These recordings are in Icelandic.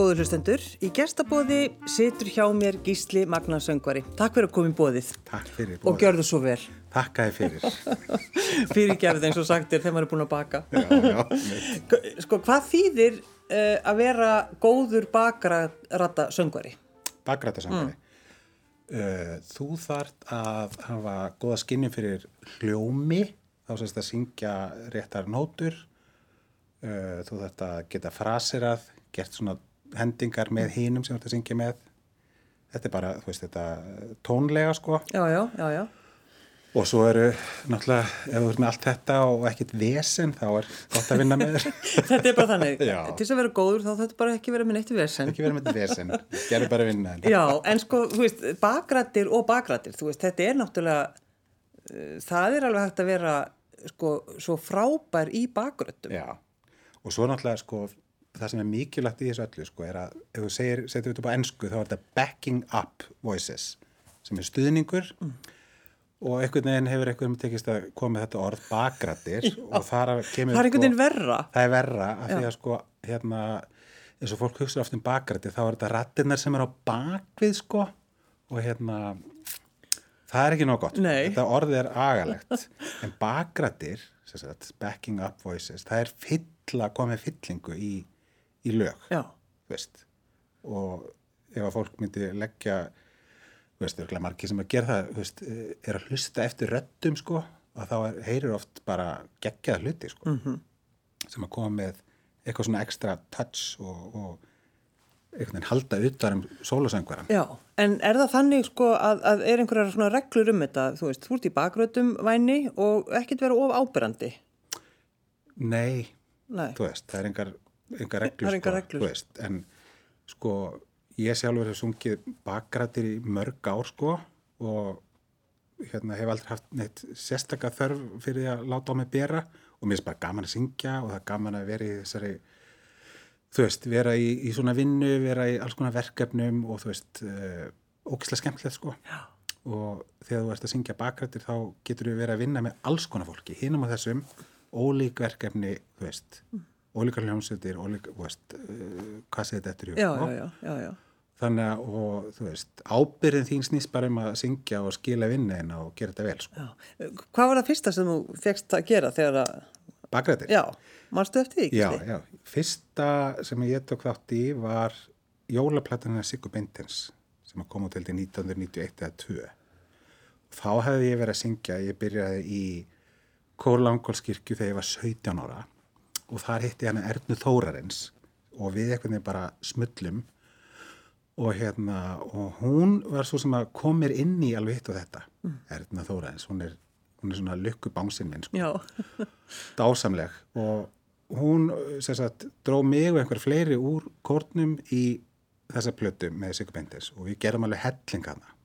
góður hlustendur. Í gestabóði situr hjá mér Gísli Magnarsöngvari. Takk fyrir að koma í bóðið. Takk fyrir bóðið. Og gjörðu svo vel. Takk að þið fyrir. fyrir gerð eins og sagtir þegar maður er búin að baka. Já, já. sko, hvað þýðir uh, að vera góður bakrata söngvari? Bakrata söngvari? Mm. Uh, þú þart að hafa góða skinnum fyrir hljómi, þá sést að syngja réttar nótur. Uh, þú þart að geta frasirað, gert svona hendingar með hínum sem þú ert að syngja með. Þetta er bara, þú veist, þetta tónlega sko. Já, já, já, já. Og svo eru, náttúrulega ef þú ert með allt þetta og ekkit vesen þá er gott að vinna með þér. Þetta er bara þannig, til þess að vera góður þá þetta bara ekki vera með neitt vesen. Ekki vera með neitt vesen, gerur bara vinna já, en sko, þú veist, bakrættir og bakrættir, þú veist, þetta er náttúrulega uh, það er alveg hægt að vera sko, svo frábær í bakrættum já, og svo náttúrulega sko það sem er mikilvægt í þessu öllu sko er að ef þú segir, setur þetta upp á ennsku þá er þetta backing up voices sem er stuðningur mm. og einhvern veginn hefur einhvern veginn tekist að koma þetta orð bakrættir og þar kemur það er einhvern veginn sko, verra það er verra af því að sko hérna eins og fólk hugsa ofta um bakrættir þá er þetta rattinnar sem er á bakvið sko og hérna það er ekki nóg gott, Nei. þetta orð er agalegt en bakrættir backing up voices, það er fyll að koma með fyllingu í í lög og ef að fólk myndi leggja þú veist, ekki margir sem að gera það veist, er að hlusta eftir röttum sko, og þá er, heyrir oft bara geggjað hluti sko, mm -hmm. sem að koma með eitthvað svona ekstra touch og, og einhvern veginn halda utar um sólusöngvaran. Já, en er það þannig sko að, að er einhverjar svona reglur um þetta, þú veist, þú ert í bakrötum væni og ekkert vera of ábyrrandi? Nei, Nei, þú veist, það er einhver enga reglur, sko, reglur. Veist, en sko ég sjálfur hef sungið bakrættir í mörg ár sko og hérna hef aldrei haft neitt sérstakka þörf fyrir að láta á mig bera og mér finnst bara gaman að syngja og það er gaman að vera í þessari þú veist, vera í, í svona vinnu vera í alls konar verkefnum og þú veist, uh, ógislega skemmtilegt sko Já. og þegar þú ert að syngja bakrættir þá getur við verið að vinna með alls konar fólki, hinum á þessum ólík verkefni, þú veist mm ólíkar hljómsveitir, ólíkar, veist, hvað segir þetta eftir já, já, já, já. Þannig að, og, þú veist, ábyrðin þín snýst bara um að syngja og skila vinnin og gera þetta vel, sko. Hvað var það fyrsta sem þú fegst að gera þegar að... Bakrættir? Já, mannstu eftir því, ekki? Já, já. Fyrsta sem ég tók þátt í var Jólaplætunina Sigur Bintins sem kom út til 1991 eða 2. Þá hefði ég verið að syngja, ég byrjaði í Kórlangólskirkju þegar ég var 17 ára og þar hitti hann Ernu Þórarins. Og við eitthvað nefnir bara smullum. Og hérna og hún var svo sem að kom mér inn í alveg hitt og þetta. Mm. Erna Þórarins, hún er, hún er svona lykkubánsinn minn sko. dásamleg. Og hún sagt, dró mig og einhver fleiri úr kórnum í þessa plötu með Sigur Bendis. Og við gerum alveg hellingana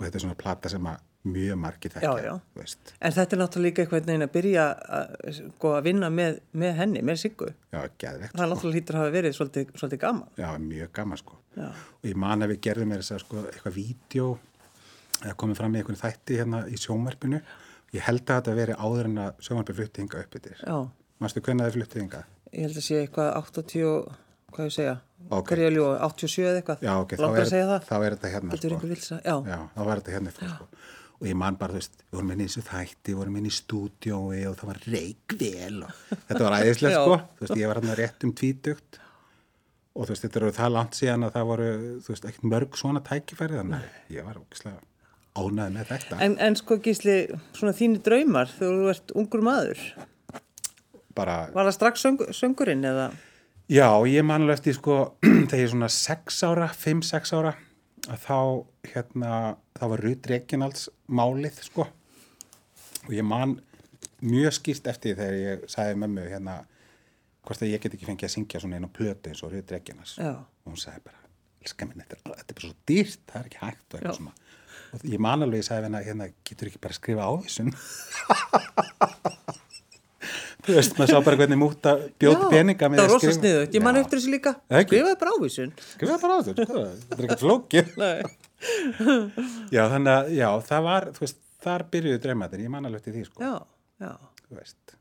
og þetta er svona plata sem að mjög margir þekkja en þetta er náttúrulega líka eitthvað neina að byrja að, sko, að vinna með, með henni, með Siggu já, geðvegt það sko. náttúrulega hýttur að hafa verið svolítið, svolítið gaman já, mjög gaman sko já. og ég man að við gerðum þess að sko, eitthvað vídeo eða komið fram í einhvern þætti hérna í sjómarpinu ég held að þetta veri áður en að sjómarpi flutti hinga upp yfir mannstu hvernig það flutti hinga? ég held að sé eitthvað 80 hvað ég segja, okay. hverja ljóð 87 eða eitthvað, já, okay. segja það þá er þetta hérna sko. já. Já, þá er þetta hérna sko og ég man bara, þú veist, við vorum inn í þessu þætti, við vorum inn í stúdiói og það var reikvel og þetta var æðislega sko, þú veist, ég var hérna rétt um tvítugt og þú veist, þetta eru það langt síðan að það voru, þú veist, ekkert mörg svona tækifæri, þannig að ég var ógislega ánæðið með þetta. En, en sko Gísli, svona þínu draumar þegar þú ert ungur maður, bara... Var það strax söng, söngurinn eða? Já, ég man alveg eftir sko, þegar ég er svona 6 ára, 5-6 ára þá hérna þá var Rud Reginalds málið sko. Og ég man mjög skýrt eftir þegar ég sagði mömmu hérna hvort að ég get ekki fengið að syngja svona einu plötu eins og Rud Reginalds. Og hún sagði bara, minn, þetta, þetta er bara svo dýrt það er ekki hægt og og ég man alveg, ég sagði hérna, hérna getur ekki bara að skrifa á þessum Þú veist, maður sá bara hvernig múta bjóti peninga með að skrifa. Já, það var rosa sniðut. Ég man eftir þessu líka. Skrifaði bara ávísun. Skrifaði bara ávísun, sko. Þetta er ekkert flókið. já, þannig að, já, það var, þú veist, þar byrjuði draumatin. Ég man alveg til því, sko. Já, já. Þú veist.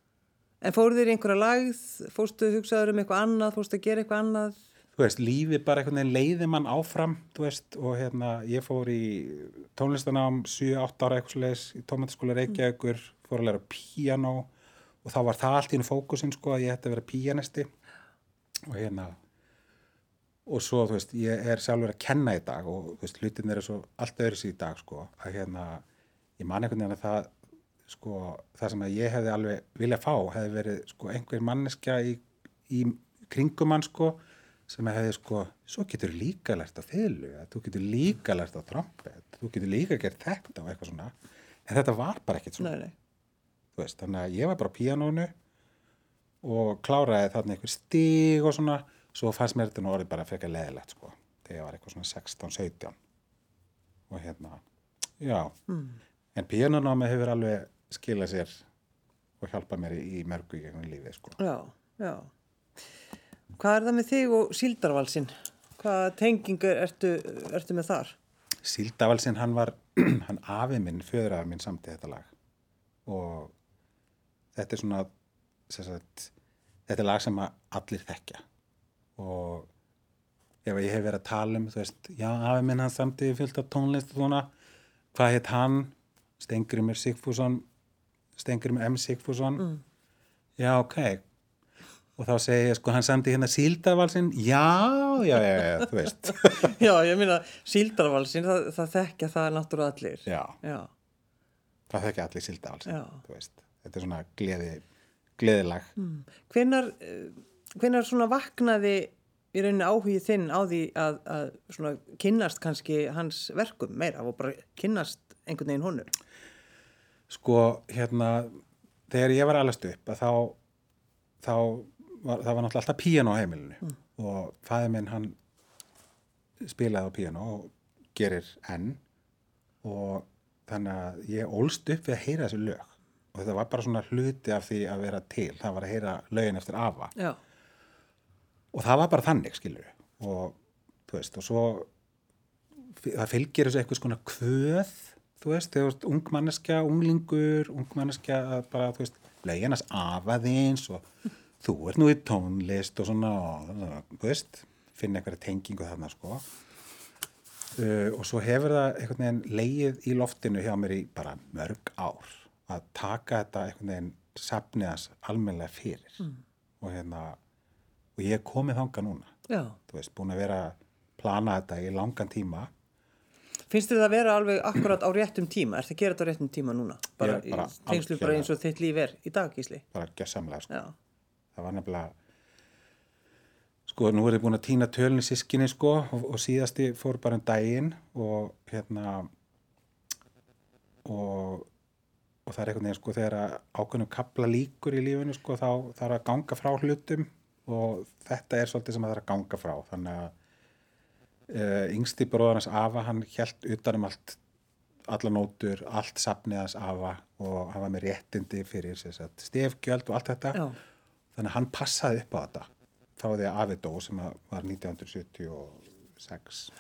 En fóruð þér einhverja lagð? Fórstu hugsaður um eitthvað annað? Fórstu að gera eitthvað annað? þú veist, lífi bara einhvern veginn leiði mann áfram, þú veist, og hérna, ég fór í tónlistanám 7-8 ára eitthvað leis í tómataskóla Reykjavíkur, fór að læra píanó og þá var það allt í fókusin, sko, að ég ætti að vera píanisti og hérna, og svo, þú veist, ég er sjálfur að kenna í dag og, þú veist, hlutin eru svo allt öðru síðan í dag, sko, að hérna, ég man einhvern veginn að það, sko, það sem að ég hefði alveg viljað fá, hefði verið, sko, einhver manneskja í, í kringum hann, sko, sem hefði sko, svo getur líka lært á þilu, þú getur líka lært á trompet, þú getur líka gert þetta og eitthvað svona, en þetta var bara ekkert svona, nei, nei. Veist, þannig að ég var bara á píanónu og kláraði þarna einhver stíg og svona, svo fannst mér þetta nú orðið bara frekar leðilegt sko, þegar ég var eitthvað svona 16-17 og hérna, já, en píanónámi hefur alveg skilað sér og hjálpað mér í, í mörgu í gegnum lífið sko. Já, já. Hvað er það með þig og síldarvalsinn? Hvaða tengingur ertu, ertu með þar? Síldavalsinn, hann var, hann afið minn, föðuraðar minn samt í þetta lag og þetta er svona, sagt, þetta er lag sem allir þekkja og ef ég hef verið að tala um, þú veist, já, afið minn hann samt í fyllt af tónlist og svona, hvað heit hann? Stengrimur Sigfússon, Stengrimur M. Sigfússon, já, ok, og þá segi ég, sko, hann samti hérna síldavalsinn, já, já, já, já, þú veist, Já, ég minna, síldarvalsinn, það, það þekkja það náttúrulega allir. já. Já, það þekki allir síldavals Já. Þetta er svona gleði gleðilag. Hvenar, hvenar svona vaknaði í rauninni áhugið þinn á því að, að svona kynnast kannski hans verkum meira og bara kynnast einhvern veginn honum? sko hérna þegar ég var allast upp að þá þá var, það var náttúrulega alltaf píano á heimilinu. Og fæði minn hann spilaði á píano og gerir enn. Og þannig að ég ólst upp við að heyra þessu lög og þetta var bara svona hluti af því að vera til. Það var að heyra lögin eftir afa. Já, og það var bara þannig skilur og þú veist og svo það fylgir þessu eitthvað svona kvöð þú veist, þú veist, ungmanneskja unglingur, ungmanneskja að bara, þú veist, löginas afaðins og þú ert nú í tónlist og svona, og, þú veist finna eitthvað tengingu þarna sko. Uh, og svo hefur það veginn leið í loftinu hjá mér í bara mörg ár að taka þetta einhvern veginn safniðas almennilega fyrir og hérna og ég er komið þanga núna já. þú veist, búin að vera að plana þetta í langan tíma Finnst þér það að vera alveg akkurat á réttum tíma? Er það að gera þetta á réttum tíma núna? Bara, bara tengslu bara eins og þitt líf er í dag, Gísli? bara gjössamlega sko. Já, það var nefnilega sko, nú er ég búin að týna tölni sískinni sko og, og síðasti fór bara um daginn og hérna og og það er einhvern veginn sko þegar ákveðnum kapla líkur í lífinu sko þá þarf að ganga frá hlutum og þetta er svolítið sem það þarf að ganga frá. Þannig að uh, yngsti bróðarnas Afa hann held utanum allt alla nótur, allt safnið hans Afa og hann var með réttindi fyrir stefgjöld og allt þetta. Já, þannig að hann passaði upp á þetta. Þá því að Afi dó sem var 1976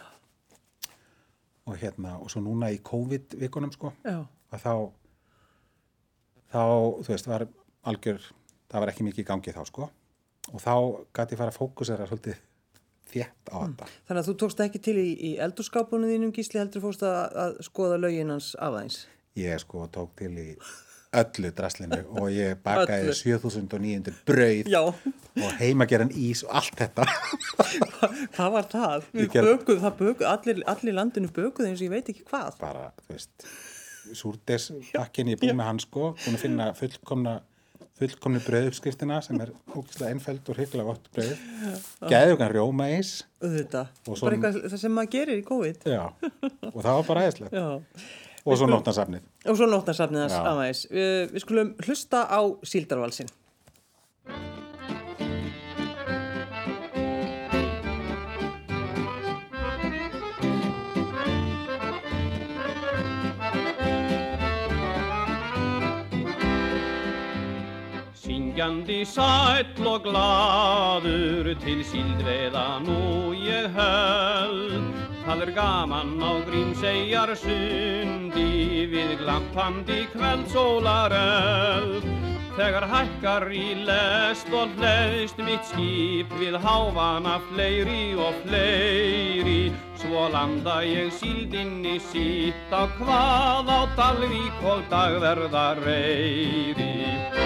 og hérna og svo núna í COVID-vikunum sko já, að þá þá, þú veist, var algjör það var ekki mikið í gangi þá sko og þá gæti ég fara að fókusera svolítið þétt á þetta Þannig að þú tókst ekki til í, í eldurskápunum þínum, Gísli, heldur fórst að, að skoða lögin hans aðeins? ég sko tók til í öllu draslinu og ég bakaði Öllu. 7900 brauð Já, og heimageran ís og allt þetta hvað var það? Við bökuð, það bökuð, allir, allir landinu bökuð eins og ég veit ekki hvað. bara, þú veist súrdespakkin, ég er búin með hann sko. Búin að finna fullkomna fullkomni brauðuppskriftina sem er ógislega einfæld og hrygglega gott Auðvitað, Og bara svo- eitthvað það sem maður gerir í COVID. já, og það var bara æðislegt. Já, og svo nótnarsafnið og svo nótnarsafnið hans aðeins. Við, við skulum hlusta á síldarvalsinn. Syngjandi sæll og gladur til síldveða nú ég höld Það er gaman á grímsegjar sundi við glampandi kveld sólaröld þegar hækkar í lest og hleðst mitt skip við hávana fleiri og fleiri. Svo landa ég síldinni sítt á hvað á Dalvík og dagverða reyri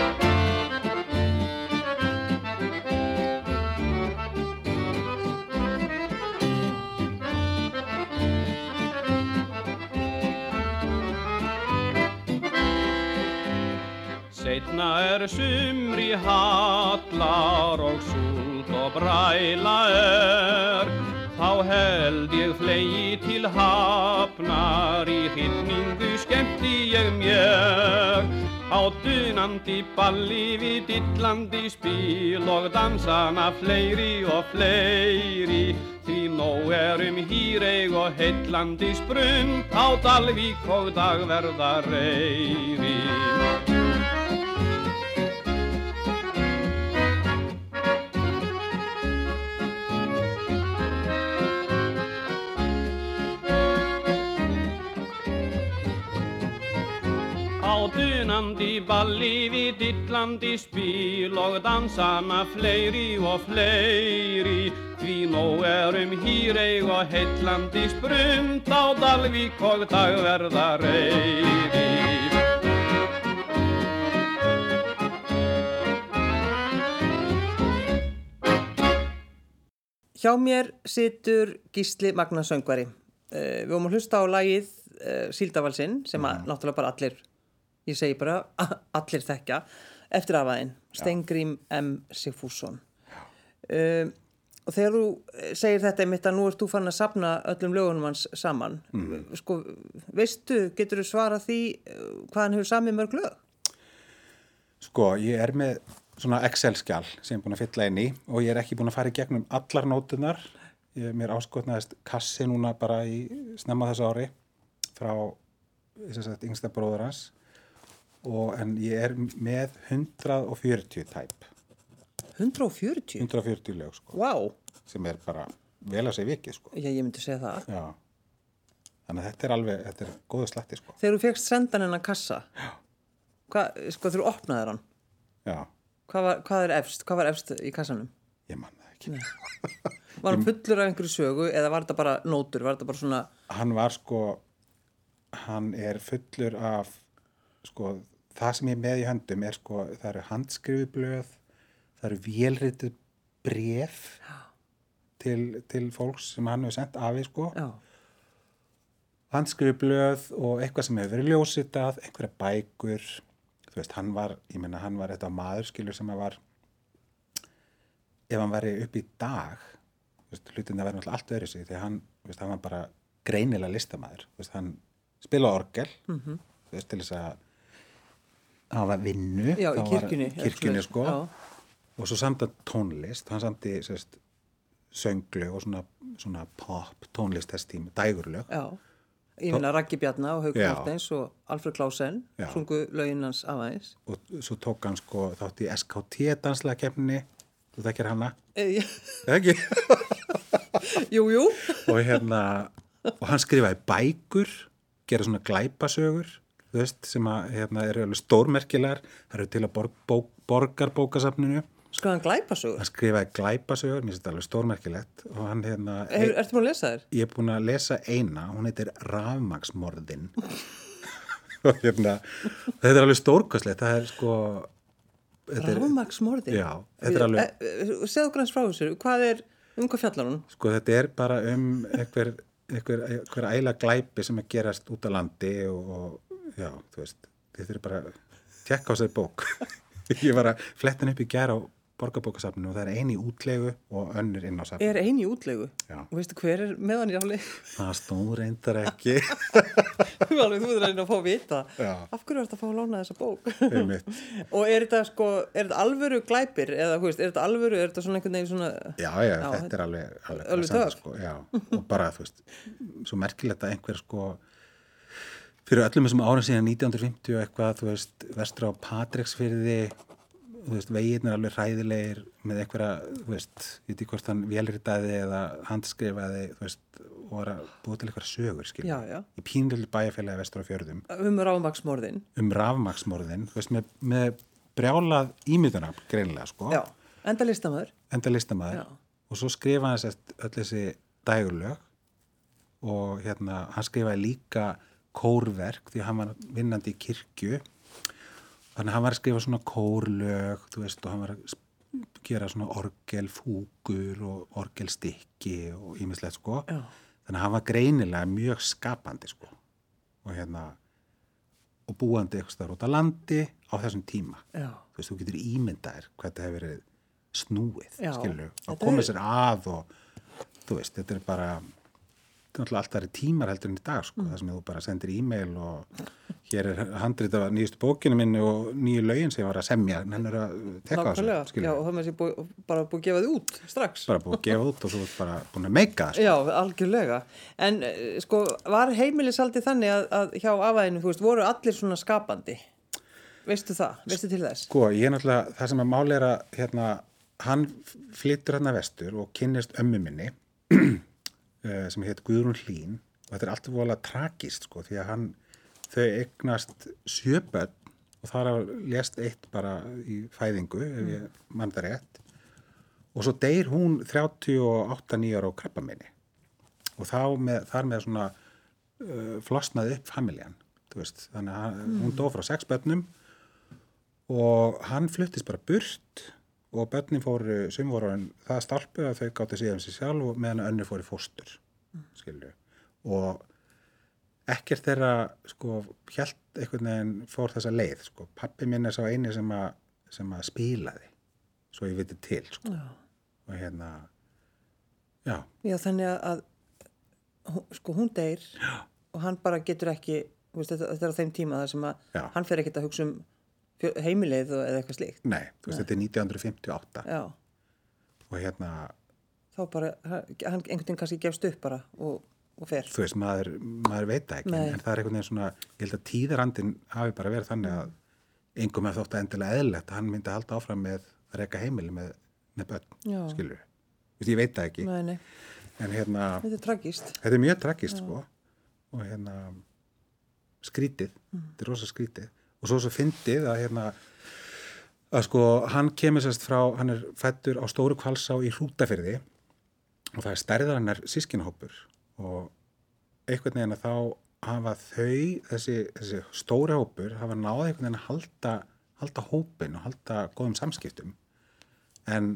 Setna er sumri hallar og súlt og bræla er. Þá held ég flegi til hafnar í hittningu skemmti ég mér. Á dunandi balli við dillandi spil og dansana fleiri og fleiri. Því nóg er um hýreig og heitlandi sprund á Dalvík og dagverða reyri dunandi balli við dillandi spil og dansana fleiri og fleiri. Því nóg er um hýreig og heitlandi sprund á Dalvík og dagverða reyri. Hjá mér situr Gísli Magna söngvari. Uh, við vorum að hlusta á lagið uh, Síldavalsinn sem að náttúrulega bara allir, ég segi bara allir þekkja, eftir afaðinn, Stengrím M. Sigfússon. Uh, og þegar þú segir þetta einmitt að nú ert þú fann að sapna öllum lögunum hans saman, mm. sko, veistu, getur þú svara því hvað hann hefur samið mörg lög? Sko, ég er með svona Excel-skjál sem ég er búin að fylla inn í og ég er ekki búin að fara í gegnum allar nótunar. Ég, mér áskotnaðist kassi núna bara í snemma þessu ári frá sagt, yngsta bróður hans og en ég er með 140 tæp. 140? 140 lög, sko. Wow. Sem er bara vel að segja vikið, sko. Já, ég myndi segja það. Já. Þannig að þetta er alveg, þetta er góðu slatti, sko. Þegar þú fegst sendan hennar kassa, hvað, sko, þú opnaði hann? Já. Hvað, var, hvað er efst? Hvað var efst í kassanum? Ég man það ekki. Var hann fullur af einhverju sögu eða var þetta bara nótur? Var þetta bara svona... Hann var sko, hann er fullur af, sko, það sem ég er með í höndum er sko, það eru handskrifublöð, það eru vélritið bref til, til fólks sem hann hefur sendt af því, sko. Handskrifublöð og eitthvað sem hefur verið ljósitað, einhverja bækur, þú veist, hann var, ég menna, hann var þetta maður, skilur, sem að var, ef hann væri upp í dag, þú veist, hlutin það væri náttúrulega allt öðru sig, því hann, þú veist, hann var bara greinilega listamæður, þú veist, hann spilaði orgel, mm -hmm. þú veist, til þess að var vinnu, Já, í kirkjunni. kirkjunni, sko, og svo samt að tónlist, hann samti, sérst, sönglu og svona, svona pop tónlist þess tíma, dægurlög. Ég finna Raggi Bjarnar og Haukur Já. Mortens og Alfred Klausen, sungu lögin hans aðeins. og svo tók hann sko þátt í SKT danslega kemni þú þekkir hana, E, eða ekki jú, jú. og hérna og hann skrifaði bækur gera svona glæpasögur veist, sem að hérna eru alveg stórmerkilegar það eru til að borg, bók, borgarbókasafninu Sko hann glæpasögur. hann skrifaði glæpasögur, mér finnst þetta alveg stórmerkilegt og hann hérna Er, ertu búin að lesa þér? ég er búin að lesa eina, hún heitir Rafmagsmorðin og hérna þetta er alveg stórkostlegt, það er sko þetta er, Rámaksmorðin. Já, þetta er alveg- Segðu okkur hans frá þessu, hvað er, um hvað fjallar hún? Sko þetta er bara um einhver, einhver, einhver æla glæpi sem að gerast út á landi og, og já, þú veist, þetta er bara tjekka á sér bók. Ég var að fletta henni upp í gera á borgarbókasafninu og það er eini útlegu og önnur inn á safninu. Er eini útlegu? Já. Og veistu hver er með hann í áli? Það stóð reyndar ekki. Þú er að reyna að fá að vita. Já. Af hverju er þetta að fá að lána þessa bók? Og er þetta sko, er þetta alvöru glæpir? Eða, veist, er þetta alvöru, er þetta svona einhvern veginn svona... Já, já, þetta er alveg, alveg, alveg töff. sko, og bara, þú veist, svo merkilegt að einhver, sko, fyrir öllum þessum árum síðan 1950 og eitthvað, þú veist, vestra á Patreksfyrði, þú veist, veginir alveg hræðilegir með einhverja, þú veist, ég veit ekki hvort hann velritaði eða handskrifaði, þú veist, og var að búa til eitthvað sögur, skilja. Já, já. Í pínlölu bæjarfélagi vestra á fjörðum Um rámaksmorðin. um rafmaksmorðin, þú veist, með, með brjálað ímyndunafn greinilega sko, Já, enda listamöður. enda listamæður og svo skrifaði hann sérst öll þessi dægurlög og hérna, hann skrifaði líka kórverk því hann var vinnandi í kirkju. Þannig að hann var að skrifa svona kórlög þú veist, og hann var að gera svona orgelfúkur og orgelstykki og ímislegt sko. Já. þannig að hann var greinilega mjög skapandi sko. Og hérna og búandi eitthvað þar út á landi á þessum tíma. Já. þú veist, þú getur ímyndaðir hvað þetta hefur verið snúið, þetta og komið sér að og þú veist, þetta er bara náttúrulega alltaf er tímar heldur en í dag Mm. sko, það sem þú bara sendir e-mail og hér er handrit af nýjustu bókinu minni og nýju lögin sem var að semja nennur að teka á Nákvæmlega, þessu, já, og það með sér búi, bara búið að gefa þið út strax. bara búið að gefa út og svo ert bara búin að meika það sko. Já, algjörlega. En eh, sko, var heimilisaldið þannig að, að hjá afæðinu, þú veist, voru allir svona skapandi? Veistu það? Veistu til þess? Sko, ég er náttúrulega, það sem að máli er að hérna, hann flyttur hérna vestur og kynnist ömmu minni sem heit Guðrún Hlín. Og þetta er alltaf voðalega tragist sko, því að hann, þau eignast sjöböld og þar að lést eitt bara í fæðingu ef ég mann það rétt. Og svo deyr hún 38 nýjar á krabba minni og þá með, þar með svona uh, flosnaði upp familjan veist, þannig að hann, hún dó frá sex börnum og hann fluttist bara burt og börnin fóru, orðin það stálpu að þau gáttu síðan sér sjálf og meðan önnur fóru fóstur skilju og ekkert þeirra sko hjælt einhvern veginn fór þessa leið sko, pappi minn er sá eini sem að, sem að spilaði svo ég viti til sko Já. og hérna já, Já, þannig að, sko, hún deyr Já. og hann bara getur ekki, veist, þetta, þetta er á þeim tíma þar sem að Já. hann fer ekkert að hugsa um og, eða eitthvað slíkt. nei, þú veist þetta er 1958 Já, og hérna, þá bara, einhvern veginn kannski gefst upp bara og, og fer. þú veist, maður, maður veit það ekki, Nei. en það er einhvern veginn svona ég held að tíðarandin hafi bara verið þannig að engum hefði þótt að endilega eðlilegt að hann myndi halda áfram með að reyka heimili með, með börn, Já. skilur við ég veit það ekki, Nei, nei, en hérna þetta er tragist. þetta er mjög tragist sko og hérna skrítið, þetta er rosa skrítið og svo svo fyndið að hérna að sko hann kemur sérst frá hann er fættur á stóru kvalsá í hrútafyrði og það er stærðar hennar sískinahópur og einhvern veginn að þá hafa þau, þessi, þessi stóri hópur hafa náða einhvern veginn að halda, halda hópin og halda góðum samskiptum. En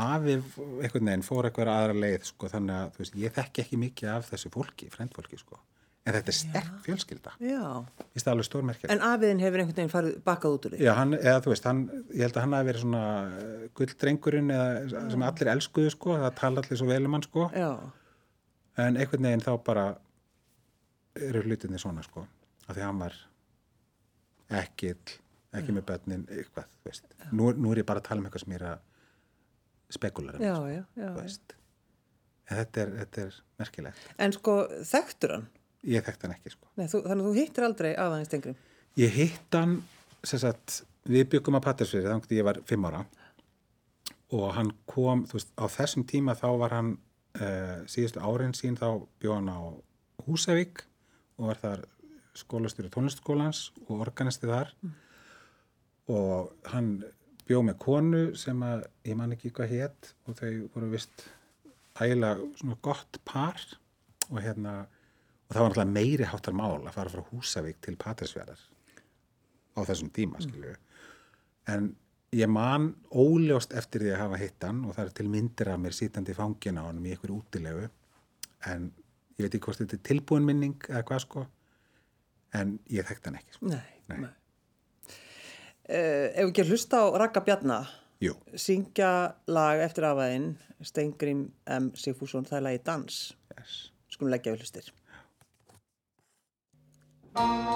afi einhvern veginn fór eitthvað aðra leið sko þannig að veist, ég þekki ekki mikið af þessu fólki, frendfólki sko en þetta er sterk fjölskylda, Já, ég veist það alveg stórmerkir en afiðin hefur einhvern veginn farið bakað út úr því. Já, hann, eða þú veist, hann, ég held að hann hafi verið svona uh, gulldrengurinn eða sem allir elskuðu sko, það tala allir svo vel um hann sko, Já, en einhvern veginn þá bara eru hlutinni svona sko, af því hann var ekkill, ekki með börnin, eitthvað, þú veist. Nú, nú er ég bara að tala um eitthvað sem ég er að spekulara já, já. þú veist. En þetta er, þetta er merkilegt. En sko, þekktur hann? Ég þekkt hann ekki sko. Nei, þú, þannig að þú hittir aldrei afaðins tengri. Ég hitt hann, sagt, við byggum að Pattersfyrir þannig að ég var fimm ára og hann kom, þú veist, á þessum tíma þá var hann, uh, síðustu árin sín þá bjóð hann á Húsavík og var þar skólastjóri tónlistskólans og organisti þar og hann bjóð með konu sem að ég man ekki hvað hétt og þau voru vist ægilega svona gott par og hérna og það var náttúrulega meiri háttar mál að fara frá Húsavík til Patrísfjörðar á þessum tíma, skilju en ég man óljóst eftir því að hafa hitt hann og það er til myndir af mér sítandi fangin á hann í einhverju útilegu en ég veit ekki hvort þetta er tilbúin minning eða hvað sko en ég þekkt hann ekki sko. Nei, Nei. nei. Uh, ef við að hlusta á Raka Bjarna, Jú, syngja lag eftir afaðin, Steingrim M. Sigfússon, það er lagi Dans. yes. Skulum leggja við hlustir. Dans,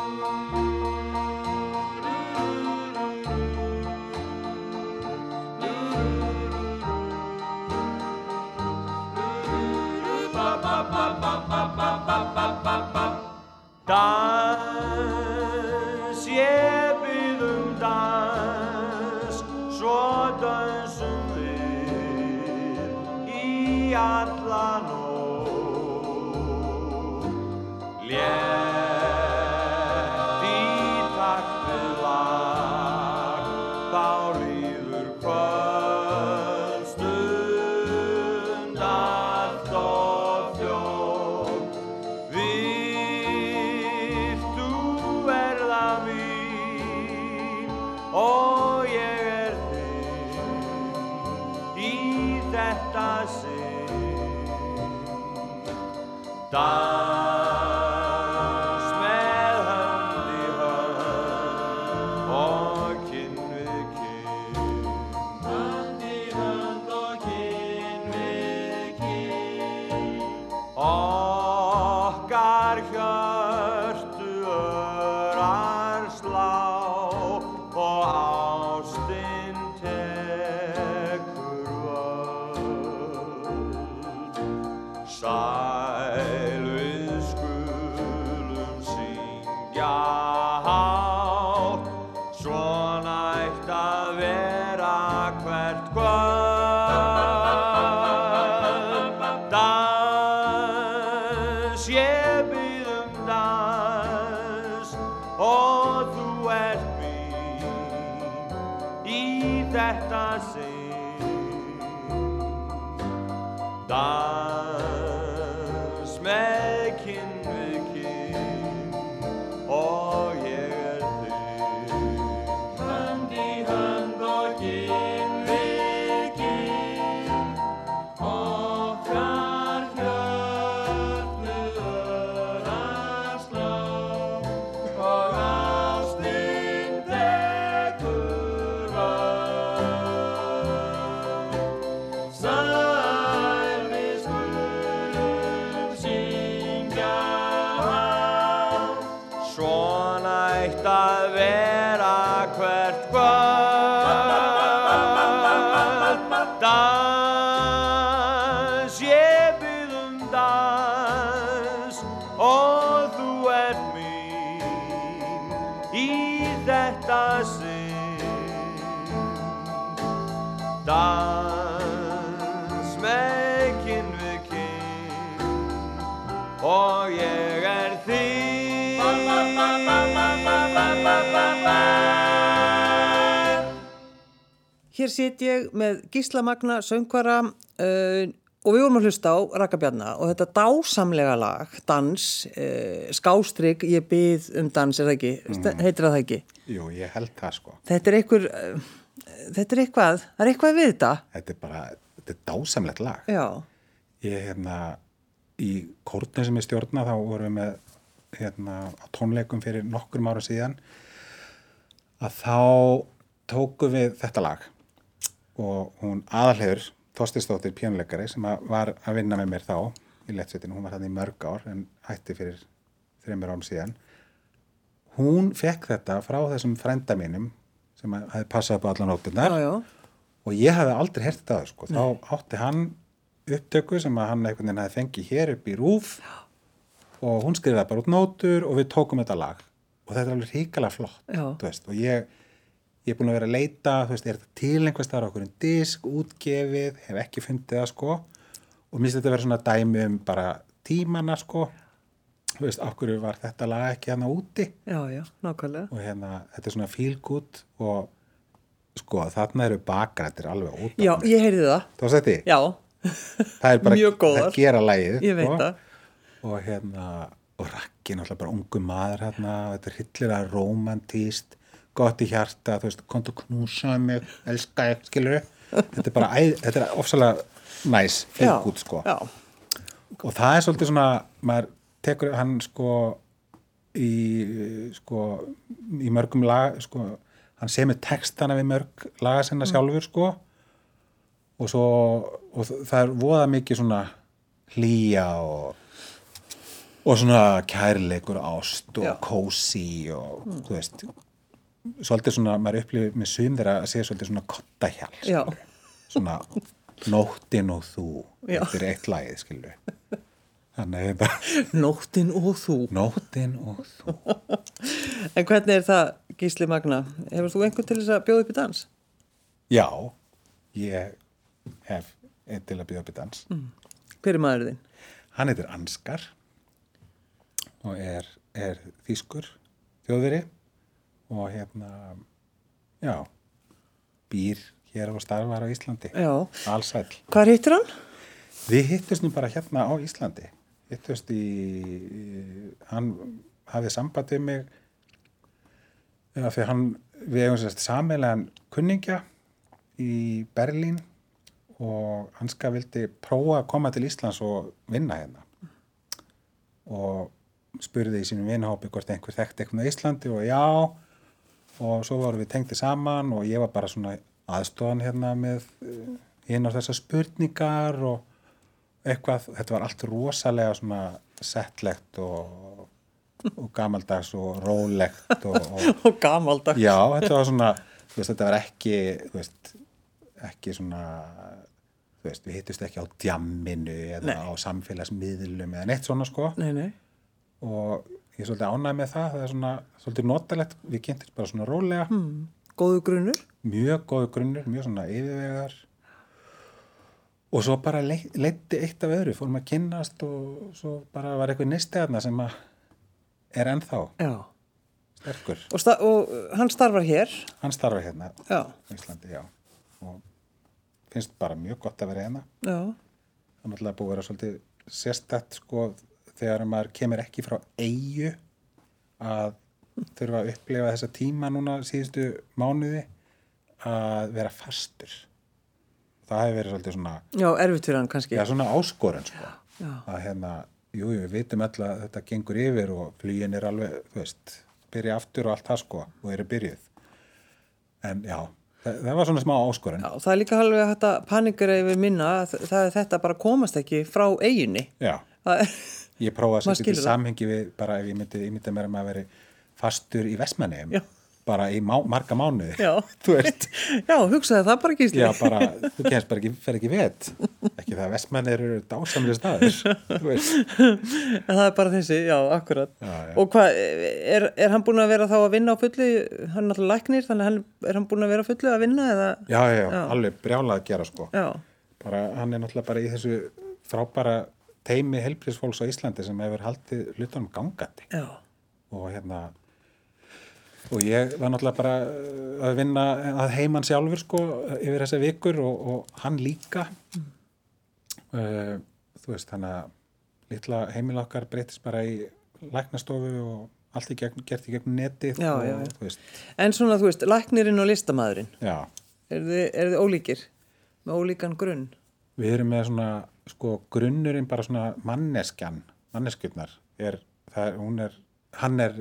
þetta sinn Hér sit ég með Gísla Magna söngvara uh, og við vorum að hlusta á Rakabjarna og þetta dásamlega lag, dans, uh, skástrygg, ég byð um dans, er það ekki? Mm. Heitir það ekki? Jú, ég held það sko. Þetta er einhver, uh, þetta er eitthvað, það er eitthvað við þetta. Þetta er bara, þetta er dásamlegt lag. Já, Ég hérna, í kórnum sem ég stjórna þá vorum við með hérna á tónleikum fyrir nokkrum ára síðan að þá tóku við þetta lag og hún aðalhegur Þorstistóttir pjónuleikari sem að var að vinna með mér þá í lettsveitinu, hún var þannig í mörg ár en hætti fyrir þreymur árum síðan. Hún fekk þetta frá þessum frenda mínum sem hefði passað upp á allan já, nótunar já, og ég hafði aldrei hert þetta sko. þá átti hann upptöku sem að hann einhvern veginn hafði fengið hér upp í rúf og hún skrifaði bara út nótur og við tókum þetta lag. Og þetta er alveg ríkala flott Já. og ég, ég er búin að vera að leita þú veist, er þetta til einhvers staðar á okkur en disk, útgefið, hef ekki fundið það sko og minnst þetta vera svona dæmi um bara tímana sko þú veist, okkur var þetta lag ekki hérna úti já, já, nákvæmlega. og hérna, þetta er svona good og sko, þarna eru bakrættir alveg út Já, ég heyrði það. þá seti, Já, það er bara mjög góðar. að gera lægið ég veit sko. það. og hérna, og rakki náttúrulega bara ungu maður hérna, þetta er hillilega romantíst, gott í hjarta þú veist, kontu knúsa mig elska ég, skilur þetta er bara, þetta er ofsalega næs Já, good sko. Já, og það er svolítið svona maður tekur hann sko í sko í mörgum lag sko hann semur textana við mörg laga sinna sjálfur sko. Og svo og það er voða mikið svona hlýja og og svona kærleikur ást og kósi og þú veist svolítið svona, maður upplifir með sum þeirra að segja svolítið svona kottahjál já, svona nóttin og þú Já. þetta er eitt lagið skilur þannig að við bara nóttin og þú. nóttin og þú En hvernig er það, Gísli Magna? Hefur þú einhvern til þess að bjóða upp í dans? já, ég hef einn til að byrja upp í dans Hver er maður þinn? hann heitir Anskar og er, er þýskur þjóðveri og hérna já býr hér og starfar á Íslandi Já. allsæll Hvað hittir hann? Við hittust nú bara hérna á Íslandi. Hittust í, hann hafði samband við mig af því hann, við hefum sérst sameilegan kunningja í Berlín og Hanska vildi prófa að koma til Íslands og vinna hérna. og spurði í sínum vinahópi hvort einhver þekkti eitthvað á Íslandi og já og svo vorum við tengdi saman og ég var bara svona aðstofan hérna með hinn á þessar spurningar og eitthvað, þetta var allt rosalega svona settlegt og, og gamaldags og rólegt og, og Og gamaldag. Já, þetta var svona, þú veist, þetta var ekki, þú veist, ekki svona, þú veist, við hittust ekki á djamminu eða Nei. á samfélagsmiðlum eða neitt svona, sko. Nei, nei. Og ég er svolítið ánægð með það, það er svona, svolítið notalegt, við kynntist bara svona rólega, Mm. Góðu grunnur. mjög góðu grunnir, mjög svona yfirvegar. Og svo bara leiti eitt af öðru, fórum að kynnast og svo bara var eitthvað nýstegarna sem að er ennþá Já. sterkur. Og, og uh, hann starfar hér. Hann starfa hérna Já. Íslandi, já. Og finnst bara mjög gott að vera hérna. Já. Það er náttúrulega búið að vera svolítið sérstætt, sko, þegar maður kemur ekki frá eigu að þurfa að upplefa þessa tíma núna síðustu mánuði að vera fastur. Það hefur verið svolítið svona, Já, erfitt fyrir hann kannski. já, svona áskorun, sko. Já. Að hérna, jú, jú, við vitum öll að þetta gengur yfir og flugin er alveg, þú veist, byrja aftur og allt það, sko, og eru byrjuð. En já, það, það var svona smá áskorun. Já, það er líka alveg hægt að panikera yfir minna að það er þetta bara komast ekki frá eiginni. Já. Það er, Ég prófa að setja skilur það. samhengi við bara ef ég myndi, ég myndi mér að maður veri fastur í Vestmanneum Já. bara í má, marga mánuði já. Já, hugsaði það bara gísli. já bara þú kemst bara ekki, fer ekki vet ekki það að Vestmannir eru dásamlega veist, En það er bara þessi, já, akkurat. Já, já. Og hvað, er, er hann búin að vera þá að vinna á fullu? Hann er náttúrulega læknir, þannig hann, er hann búin að vera fullu að vinna eða? já, já, já, alveg brjálað að gera sko Já, bara, hann er náttúrulega bara í þessu frábæra teimi helbriðsfólks á Íslandi sem hefur haldið hlutunum gangandi já, og hérna og ég var náttúrulega bara uh, að vinna að heiman sjálfur sko yfir þessa vikur og, og hann líka uh, þú veist þannig að litla heimil okkar breytist bara í læknastofu og allt í gegn, gert í gegnum netið Já, og já, já. En svona, þú veist, læknirinn og listamæðurinn, er þið, er þið ólíkir? Með ólíkan grunn? við erum með svona sko grunnurinn bara svona manneskjan manneskjurnar er, það hún er hann er,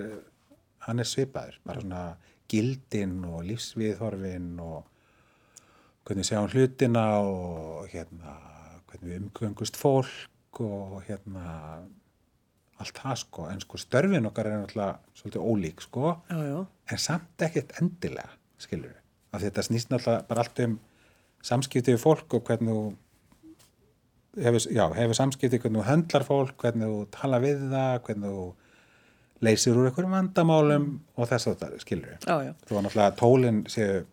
hann er svipaður bara svona gildin og lífsviðhorfin og hvernig sjáum hlutina og hérna hvernig við umgöngust fólk og hérna allt það sko, en sko störfin okkar er náttúrulega svolítið ólík sko. Já, já, en samt ekkert endilega skilur við, af því þetta snýst náttúrulega bara allt um samskipti við fólk og hvernig hefur, já, hefur samskipti, hvernig þú höndlar fólk hvernig þú tala við það hvernig þú leysir úr einhverjum vandamálum og þess að þetta skilur við já, já. þú var náttúrulega tólinn séu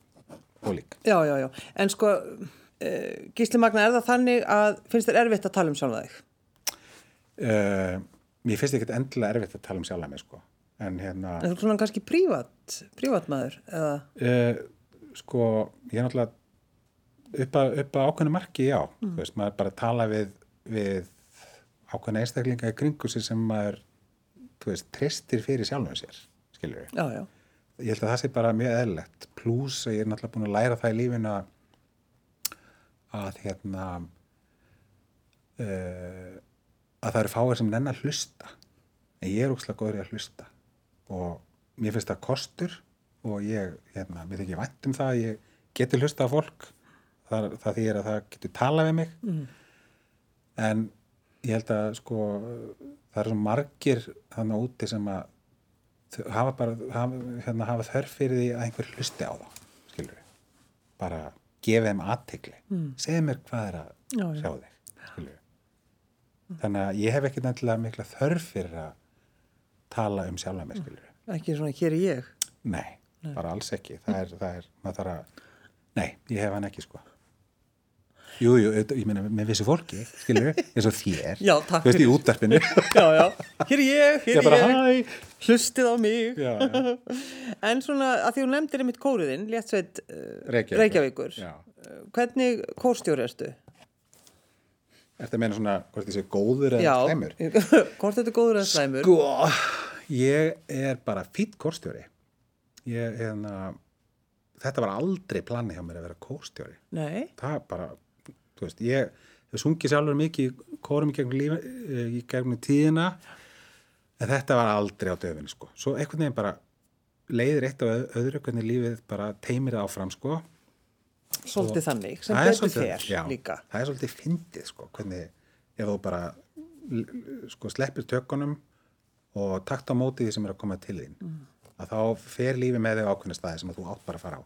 ólík Já, já, já. En sko, uh, Gísli Magna, er það þannig að finnst þér erfitt að tala um sjálfa þig? uh, mér finnst ekkert endilega erfitt að tala um sjálf mig sko en hérna Er það svona kannski prívat, prívatmaður? Eða, uh, sko, ég er náttúrulega upp að, að ákveðnu marki, já. Þú veist, maður bara tala við, við ákveðna einstaklinga í kringu sem maður, veist, tristir fyrir sjálfum sér, skilur við já, já, ég held að það sé bara mjög eðlilegt. Pluss að ég er náttúrulega búin að læra það í lífinu að að hérna uh, að það eru fáir sem nenn að hlusta. En ég er ókslega góður í að hlusta. Og mér finnst það kostur og ég, hérna, mér þykir vænt um það að ég geti hlusta á fólk það, það þýr að það getur tala við mig. Mm. en ég held að sko það eru margir þannig úti sem að hafa bara hafa, hérna, hafa þörf fyrir því að einhver hlusti á þá skilur við bara gefa þeim aðtegli mm. segðu mér hvað er að Já, já. sjá þig skilur við þannig að ég hef ekki nefnilega mikla þörf fyrir að tala um sjálfa mig skilur við ekki svona hér er ég. nei, bara alls ekki. Það er, það er, maður þarf að nei, ég hef hann ekki sko Jú, jú, auðvitað, ég meina með vissi fólki, skilur eins og þér, Já, takk þú veist, í útdarpinu. Já, já, hér ég, hér Ég er bara, ég, hæ, hlustið á mig. já, já. En svona, að því hún nefndir einmitt kóruðinn, léttsveit uh, Reykjavíkur. Reykjavíkur. Já. Uh, Hvernig kórstjóri erstu? Ertu að meina svona, hvort þessi góður eða Já, slæmur? hvort þetta er góður eða slæmur? Sko, ég er bara fýtt kórstjóri. Ég, hérna, þetta var aldrei planni hjá mér að vera kórstjóri. Nei, Það bara, þú veist, ég hef sungið sjálfur mikið í kórum í gegnum, lífi, í gegnum tíðina en þetta var aldrei á döfinni sko svo einhvern veginn bara leiðir eitt af öð- öðru hvernig lífið bara teimir það áfram sko Svolítið þannig, sem betur fer já, líka. það er svolítið fyndið sko hvernig ef þú bara sko sleppir tökunum og takt á móti því sem er að koma til þín Mm. að þá fer lífið með þig ákveðna staði sem þú átt bara að fara á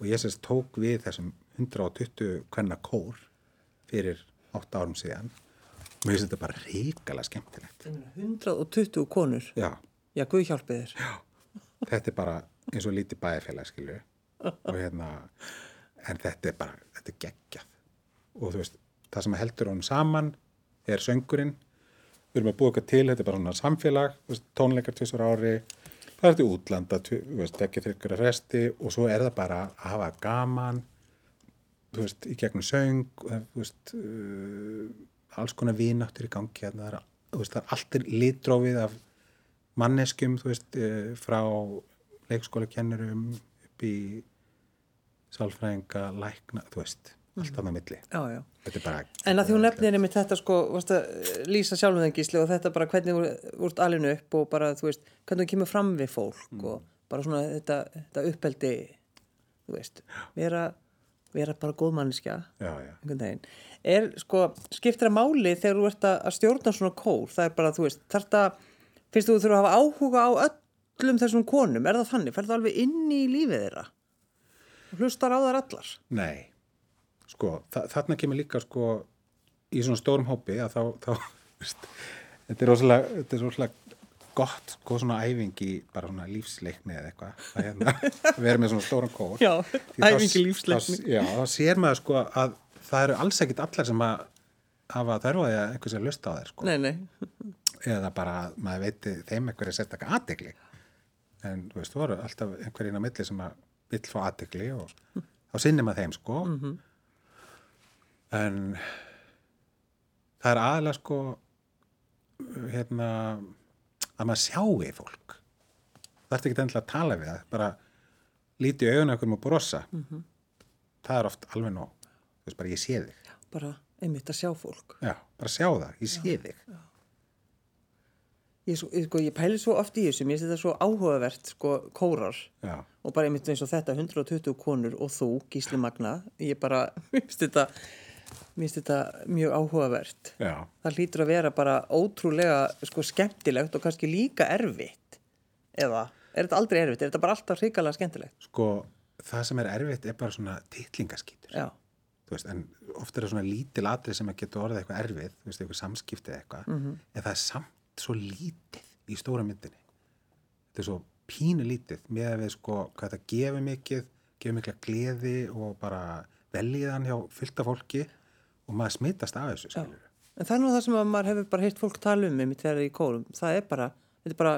og ég sérst tók við þessum 120 kvenna kór fyrir 8 árum síðan. Og ég finnst þetta bara ríkala skemmtilegt. 120 konur. já, Já, Guð hjálpið þér. þetta er bara eins og lítið bæðifélag skilju og hérna en þetta er bara, þetta er geggjað. Og þú veist, það sem heldur honum saman er söngurinn. Við erum að búa eitthvað til, þetta er bara svona samfélag veist, tónleikar tvisar ári. Það er þetta útlanda, tvi- þú veist, ekki þryggara resti. Og svo er það bara að hafa gaman þú veist, í gegnum söng og það, þú veist uh, alls konar vináttur í gangi það er, veist, það er allt er litrófið af manneskjum, þú veist, uh, frá leikskóla kennurum upp í sálfræðinga, lækna, þú veist, allt annað milli. Já, já. Bara... En að því hún nefnir einmitt þetta sko, lýsa gísli og þetta bara hvernig þú ert alinu upp og bara, þú veist, hvernig þú kemur fram við fólk Mm. og bara svona þetta, þetta uppeldi, þú veist, vera, vera bara góð manneskja. Er, sko, skiptir að máli þegar þú ert að stjórna svona kór, það er bara, þú veist, þarf það, finnst þú þú þurfa að hafa áhuga á öllum þessum konum, er það þannig, fer það alveg inn í lífið þeirra? Og hlustar á þær allar? Nei, sko, þa þarna kemur líka sko í svona stórum hópi að þá, þá veist, þetta er rosalega gott, sko, svona æfing í bara svona lífsleikni eða eitthvað að hérna, vera með svona stóran kór. Já, æfing í lífsleikni. Já, þá sér maður sko að það eru alls ekkit allar sem að hafa þörfaði að einhvers að lusta á þær sko. Nei, nei. eða bara að maður veiti þeim einhverja sérstakka aðtegli en þú veist, þú voru alltaf einhverjinn á milli sem að vill fá aðtegli og þá sinnir maður þeim sko en það er aðalega sko hérna að maður sjáu fólk. Það ert ekki endilega að tala við það bara líti augun okkur og brosa. Það er oft alveg nóg. Þú veist bara ég sé þig. Bara einmitt að sjá fólk. já, bara sjá það, ég sé þig. Ég, svo- ég, sko, ég pæli svo oft í þessu, mér finnst þetta svo áhugavert, sko, kórar. Já, og bara einmitt eins og þetta, 120 konur og þú, Gísli Magna, ég bara, mér finnst þetta, mér finnst þetta mjög áhugavert. já Það hlýtur að vera bara ótrúlega, sko, skemmtilegt og kannski líka erfitt. Eða, er þetta aldrei erfitt? Er þetta bara alltaf hrikalega skemmtilegt? sko, það sem er erfitt er bara svona titlingaskítur Já, þú veist, en oft er það svona lítil atrið sem að geta orðið eitthvað erfið, þú veist, eitthvað samskipti eða eitthvað, Mhm. en það er samt svo lítið í stóra myndinni þetta er svo pínu lítið með að við sko, hvað þetta gefur mikið gefur mikla gleði og bara veljiðan hjá fullta fólki og maður smitast af þessu, já. skilur En það er nú það sem að maður hefur bara heyrt fólk tala um einmitt er í kórum. Það er bara, þetta er bara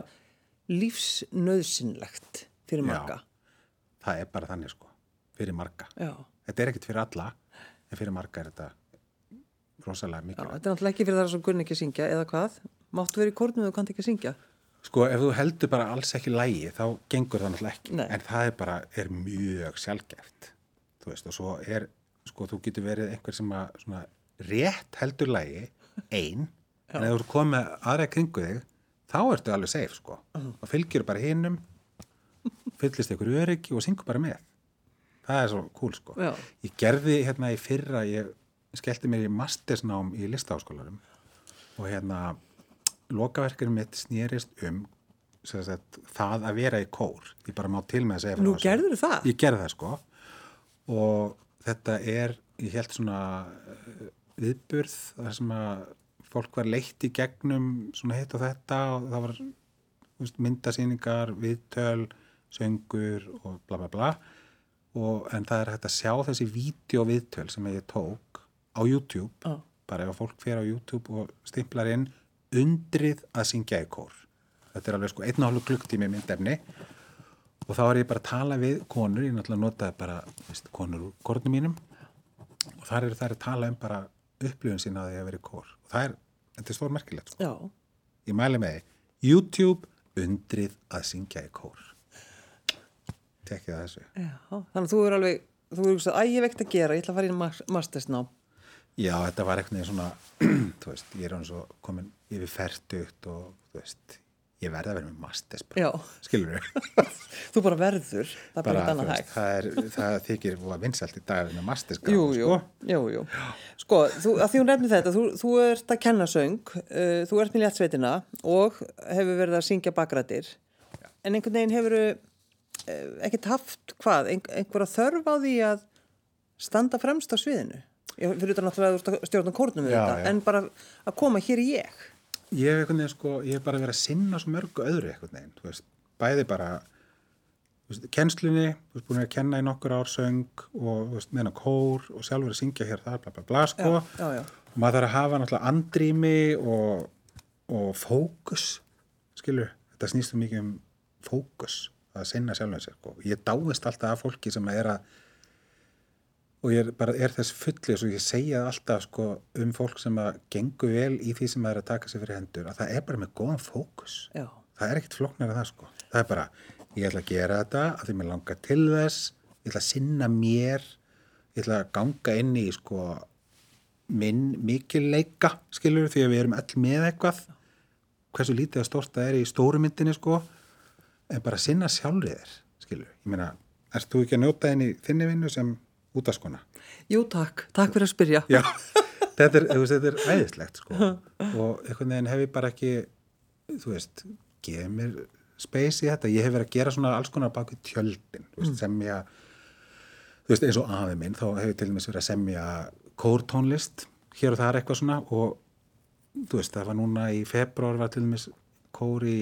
lífsnöðsynlegt fyrir marga. það er bara þannig sko, fyrir marga Já. þetta er ekkit fyrir alla en fyrir marga er þetta rosalega Já, mikið þetta er náttúrulega ekki fyrir það sem kunni ekki að syngja eða hvað? Máttu verið í kórnum og þú kannt ekki að syngja? Sko, ef þú heldur bara alls ekki lægi, þá gengur það náttúrulega ekki. Nei. En það er bara, er mjög sjálfgeft. Þú veist, og svo er, sko, þú getur verið einhver sem að, svona, rétt heldur lægi, ein, en ef þú komið aðra kringu þig, þá ertu alveg safe, sko. Og fylgjur bara hinnum, fyllist ykkur öryggi og syngur bara með. Það er svo cool, sko. Já. Ég gerði hérna í fyrra, ég skellti mér í mastersnám í listaháskólarum og hérna lokaverkinu mitt snýrist um sagt, það að vera í kór ég bara má til með að segja Nú gerðirðu það? Ég gerði það sko og þetta er ég held svona eh, viðburð þar sem að fólk var leitt í gegnum svona hitt og þetta og það var veist, myndasýningar, viðtöl söngur og bla bla bla. Og, en það er hægt að sjá þessi vídeoviðtöl sem ég tók á YouTube. Já. bara ef fólk fer á YouTube og stimplar inn undrið að syngja í kór. Þetta er alveg sko einn og hálfu klukktími myndefni og þá er ég bara að tala við konur, ég náttúrulega notaði bara veist, konur úr kórnum mínum og þar eru þær að tala um bara upplifun sína að að vera í kór og það er, þetta er stór merkilegt sko. Ég mæli með því, YouTube undrið að syngja í kór tekkið að þessu Já. Þannig að þú er alveg, þú er hugsað, æ, ég vekt að gera, ég ætla að fara í mas- mastersnám. Já, þetta var eitthvað svona, þú veist, ég er hann svo komin yfir færtugt og, þú veist, ég verði að vera með masters Já, skilur við þú bara verður, það bara bara, þú veist, það, er, það þykir vinsælt í dag að með masters Jú, jú, jú, jú. Sko, þú, að því hún nefnir þetta, þú, þú ert að kenna söng, uh, þú ert með léttsveitina og hefur verið að syngja bakrættir, en einhvern veginn hefur uh, ekkert haft hvað, ein, einhverja þörf á því að standa fremst á sviðinu. Ég fyrir þetta náttúrulega að þú að stjórna kórnum við Já, þetta, en bara að koma hér í ég. Ég hef sko, bara verið að sinna svo mörgu öðru þú veist, bæði bara veist, kennslunni þú veist, búin að kenna í nokkur ár söng og veist, meðan kór og sjálfur að syngja hér þar, bla bla bla, sko Já, já, já. og maður þarf að hafa náttúrulega andrými og, og fókus skilur, þetta snýst um mikið um fókus, að sinna sjálfur sér sko. ég dáist alltaf af fólki sem er að og ég er bara er þess fulli og ég segja alltaf sko, um fólk sem að gengur vel í því sem það er að taka sig fyrir hendur að það er bara með góðan fókus. Já, það er ekkert flóknar að það sko. Það er bara, ég ætla að gera þetta að því mér langar til þess ég ætla að sinna mér ég ætla að ganga inn í sko minn mikilleika skilur því að við erum öll með eitthvað. Hversu lítið að stórt það er í stóru myndinni sko. En bara sinna sjálfrið þér skilur, ég meina, ert þú ekki að njóta í þinni vinnu sem útaskona. Jú takk, takk fyrir að spyrja. Já, þetta er, veist, þetta er æðislegt sko. og einhvern veginn hef ég bara ekki þú veist, gefið mér space í þetta, ég hef verið að gera svona alls konar baki tjöldin, veist, semja þú veist, eins og afi minn þá hef ég til dæmis verið að semja kórtónlist, hér og það er eitthvað svona. Og þú veist, það var núna í februar var til dæmis kór í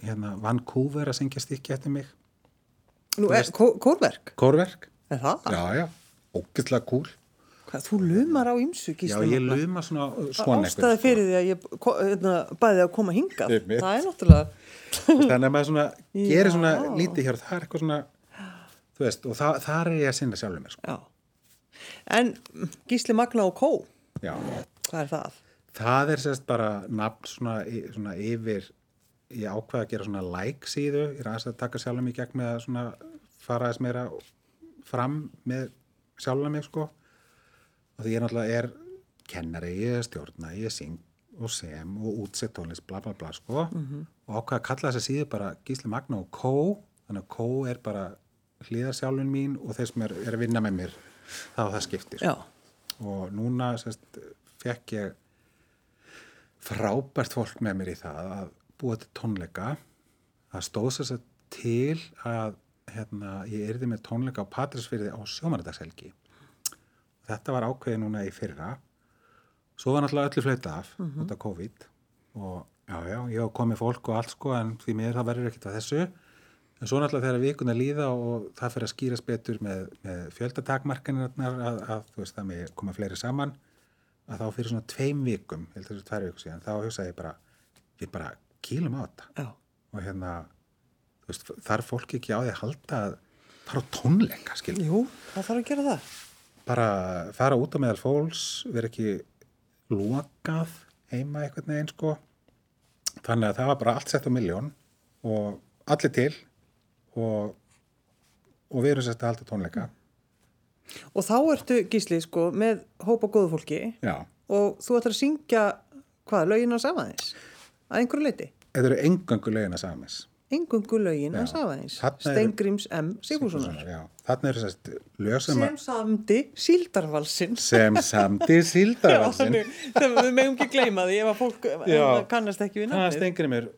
hérna Vancouver að syngja stykki eftir mig, Nú, er, kó, kórverk, kórverk. Er það? já, já, ógeðslega kúl Hvað, þú lumar á ymsu, já, Gísli. ég Magna. luma svona svona ástæði sko. fyrir því að ég hérna, bæði að koma Einmitt. það er náttúrulega þannig að maður svona gerir Já. svona lítið hér og það er eitthvað svona þú veist, og það, þar er ég að sinna sjálfur mér sko. já. en Gísli Magna og Kó Já. hvað er það? það er sérst bara nafn svona, svona yfir ég ákveða að gera svona like síðu ég er aðeins að taka sjálfur í gegn með að svona fara aðeins meira fram með sjálfur mig sko. Og því ég náttúrulega er kennari, ég er stjórna, ég syng og sem og útsett tónlist bla bla bla sko. Og ákveða að kalla þessa síðu bara Gísli Magna og Kó. Þannig að Kó er bara hlýðarsjálfun mín og þeir sem er, er að vinna með mér. Þá það skiptir já, og núna sérst, fekk ég frábært fólk með mér í það að búa til tónleika. Það stóð sér sér til að hérna, ég erði með tónleika á Patrísfyrði á sjómanadagshelgi þetta var ákveði núna í fyrra. Svo var náttúrulega öllu flauta af út af COVID og já, já, ég hef komið fólk og allt sko en því mér það verður ekkert að þessu. En svo náttúrulega þegar vikuna líða og það fyrir að skýrast betur með, með fjöldatakmarkanirnar að, að þú veist það með koma fleiri saman að þá fyrir svona tveim vikum, ég held þessu tvær viku síðan, þá hugsaði ég bara, við bara kýlum á þetta. Já, og hérna, veist, þarf fólk ekki á því að halda að fara á tónleika, skil, jú, það þarf að gera það. Bara fara út á meðal fólks, vera ekki lokað heima eitthvað neginn, sko, þannig að það var bara allt sett á miljón og allir til og, og við erum sett að halda tónleika, og þá ertu Gísli sko með hópa góðu fólki já, og þú ætlar að syngja hvað, lögin hans afaðins að einhverju leiti, þetta eru engöngu lögina samins. Engungu lögin afaðins Þarna eru- Steingríms M. Sigfússonar þarna eru sérst lög sem, sem samdi síldarvalsins sem samdi síldarvalsin. þegar við megum ekki gleyma því ef að fólk Já. kannast ekki við stengri mér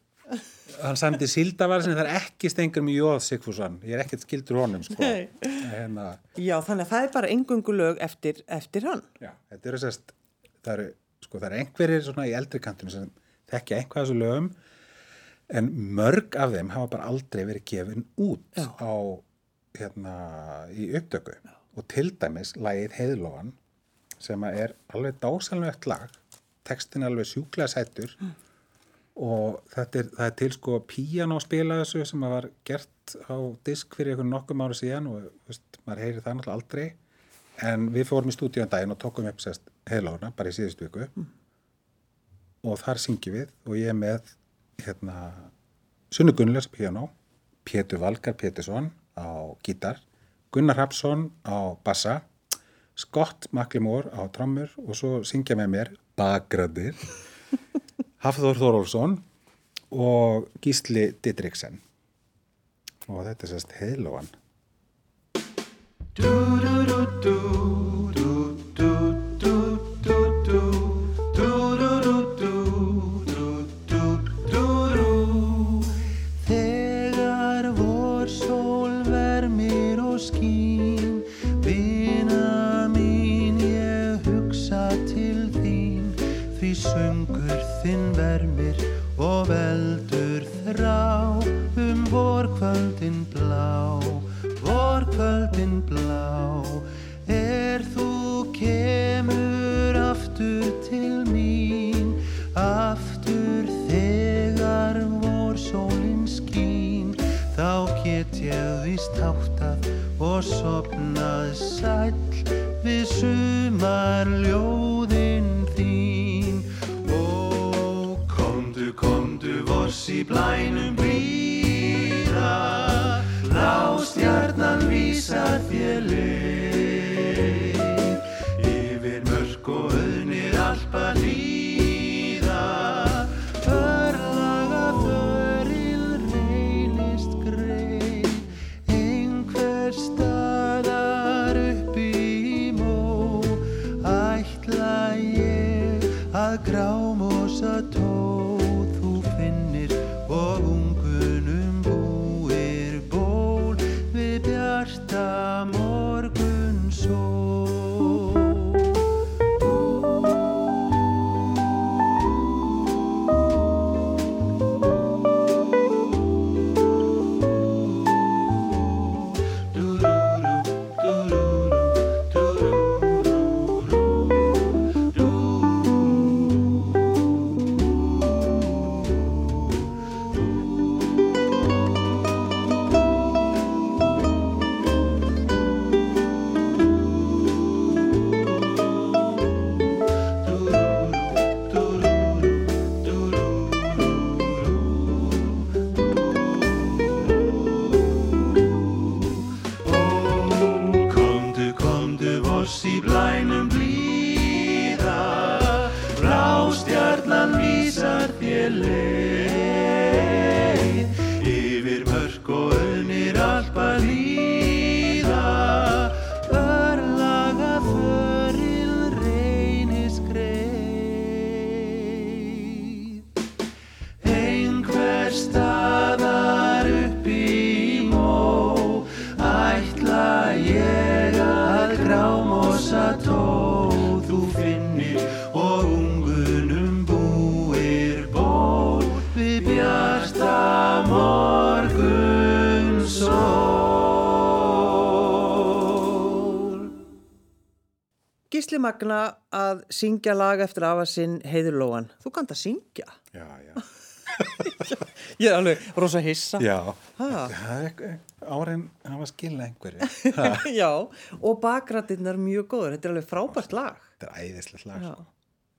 hann samdi síldarvalsin, það er ekki stengri mér Jóð Sigfússon, ég er ekkert skildur honum sko. Hérna, Já, þannig að það er bara engungu lög eftir, eftir hann. já, þetta eru sérst það eru, sko, eru einhverjir í eldri kantinu sem þekkja einhvað þessu lögum en mörg af þeim hafa bara aldrei verið gefin út Já. á hérna í upptöku. Og til dæmis lagið Heiðlóan sem er alveg dásalvegt lag. Textin er alveg sjúklega sætur. Og þetta er, er til sko píano spila þessu sem var gert á disk fyrir einhvern nokkum ára síðan og veist, maður heyri það náttúrulega aldrei. En við fórum í stúdíu en daginn og tókum upp sérst heiðlóna bara í síðustu viku. Og þar syngjum við og ég er með hérna Sunnu Gunnlers piano Pétur Valgar Pétursson á gítar Gunnar Rapsson á bassa Scott Maklimór á trommur og svo syngja með mér Bagradir Hafþór Þórólfsson og Gísli Didriksen. Og þetta er sérst heilóan Þegar sumar Gísli Magna að syngja lag eftir afa sinn Heiður Lóan. Þú kannt að syngja. Já, já. Ég er alveg rosa hissa. Já, Ha. það er eitthvað, árin hafa skilað einhverju. Já, og bakrættirnar mjög góður. Þetta er alveg frábært lag. Þetta er æðislegt lag, Já. sko.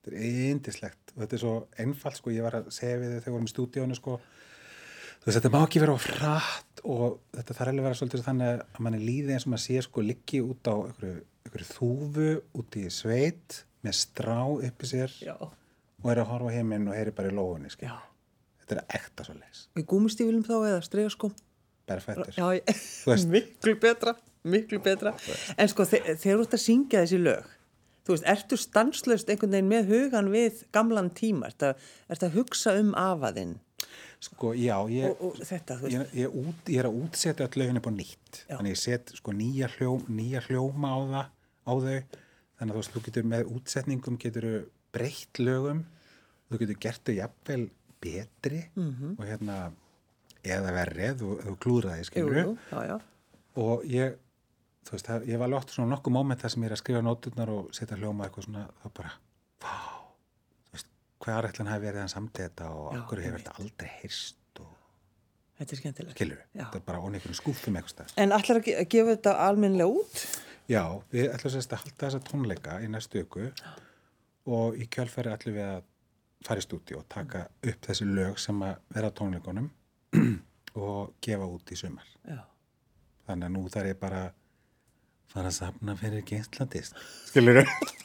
Þetta er yndislegt og þetta er svo einfalt, sko. Ég var að segja við þau þegar við vorum í stúdíónu, sko. Þú veist, þetta má ekki vera á frætt og þetta þarf alveg að vera svolítið þannig að manni líði eins og maður sé, sko, liggi út á einhverju, einhverju þúfu út í sveit með strá uppi sér Já. og er að horfa heiminn og heyri bara í lóðunni. Þetta er ekta svo leis. Í gúmistífilum þá eða stregaskóm. Veist. miklu betra, miklu betra. En sko, þe þegar þú ert að syngja þessi lög, þú veist, ertu stanslaust einhvern veginn með hugan við gamlan tíma? Ertu að, ertu að hugsa um afaðinn Sko, já, ég... og, og þetta, ég, ég, út, ég er að útsetja öll lögin upp á nýtt. Já. þannig ég set sko nýja, hljóm, nýja hljóma á, það, á þau. Þannig að þú getur með útsetningum getur breytt lögum. Þú getur gert þau jafnvel betri -hmm. og hérna eða verri ef þú, ef þú klúðraði Jú, skilur jú, já, og ég veist, það, ég var oft svona nokkuð móment þar sem ég er að skrifa nóturnar og setja hljóma eitthvað svona, þá bara, vá hvað ætlan hafi verið hann samt þetta og okkur hefur þetta aldrei heyrst og Þetta er skemmtilegt. skilur, þetta er bara einhvern skúfum eitthvað. En allar að ge- að gefa þetta almennilega út? Já, við ætlum sérst að halda þessa tónleika í næstu ykkur og í kjálfæri ætlum við að fara í stúdíu og taka upp þessi lög sem að vera tónleikunum og gefa út í sumar. Já. Þannig að nú þarf ég bara fara að safna fyrir geinsladist skilur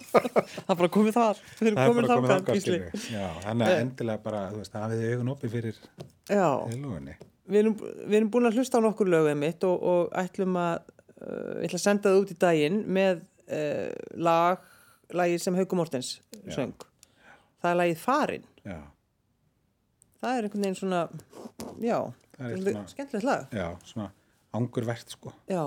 Það er bara komið þar. Þangað, þangað, Gísli. skilurðu. Já, þannig að endilega bara, þú veist, hafið augun opið fyrir Já, heilugunni. við erum, við erum búin að hlusta á nokkur lögum mitt og, og ætlum að, uh, ég ætla að senda það út í daginn með uh, lag, lagið sem Hauku Mortens söng. Það er lagið Farin. Já, Það er einhvern veginn svona, já, Það er skemmtilegt lag. já, svona angurvert, sko. Já,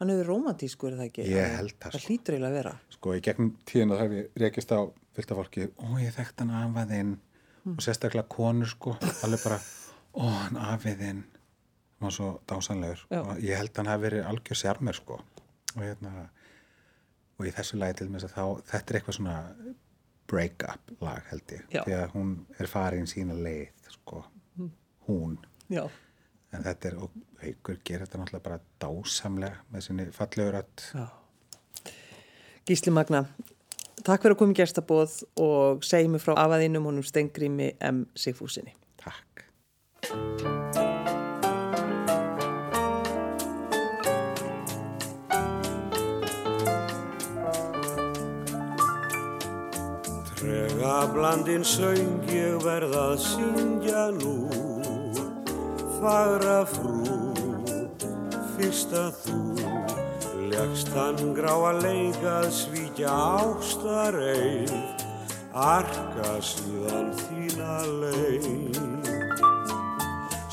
hann hefur romantískur, er það ekki? Ég held það, Það sko. hlýtur eiginlega að vera. Sko, í gegnum tíðina þar við rekist á fylgta fólki, ó, ég þekkt hann afaðinn og sérstaklega konur, sko, alveg bara, ó, hann afiðinn, hann var svo dásanlegur Já. og ég held hann hafi verið algjör sjarmer, sko, og hérna, og í þessu lagi til mér að þá, þetta er eitthvað svona break-up lag, held ég, Já. því að hún er farin sína leið, sko, hún, Já, en þetta er, og haukur gerir þetta náttúrulega bara dásamlega með sinni fallegur öll, já. Gísli Magna, takk fyrir að koma í gestabóð og segi mig frá afaðinum honum Stengrími M. Sigfúsinni. takk. Trega blandin söng ég verð að syngja nú Fagra frú, fyrsta þú Legst hann grá að leikað svíkja ástareið Arka síðan þína leið.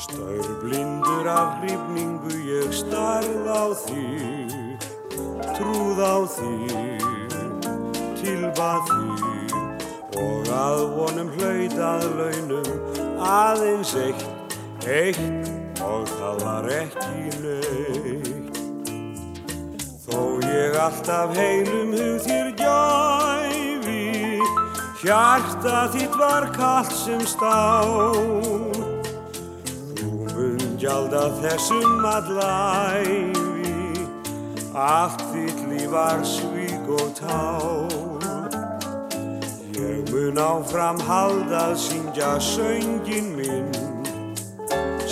Staur blindur af hrifningu ég starð á þig Trúð á þig tilbað því. Og að vonum hlaut að launum aðeins eitt, eitt og það var ekki neitt. Þó ég alltaf heilum hug þér gæfi, hjarta þitt var kallt sem stál. Þú mun gjalda þessum allæfi, allt þitt líf var svík og tál. Ég mun áfram haldað syngja söngin minn,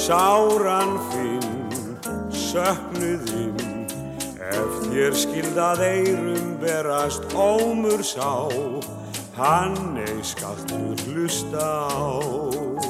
sáran finn, söknuðinn. Ef þér skildað eirum berast ómur sá, hann ei skaltu hlusta á.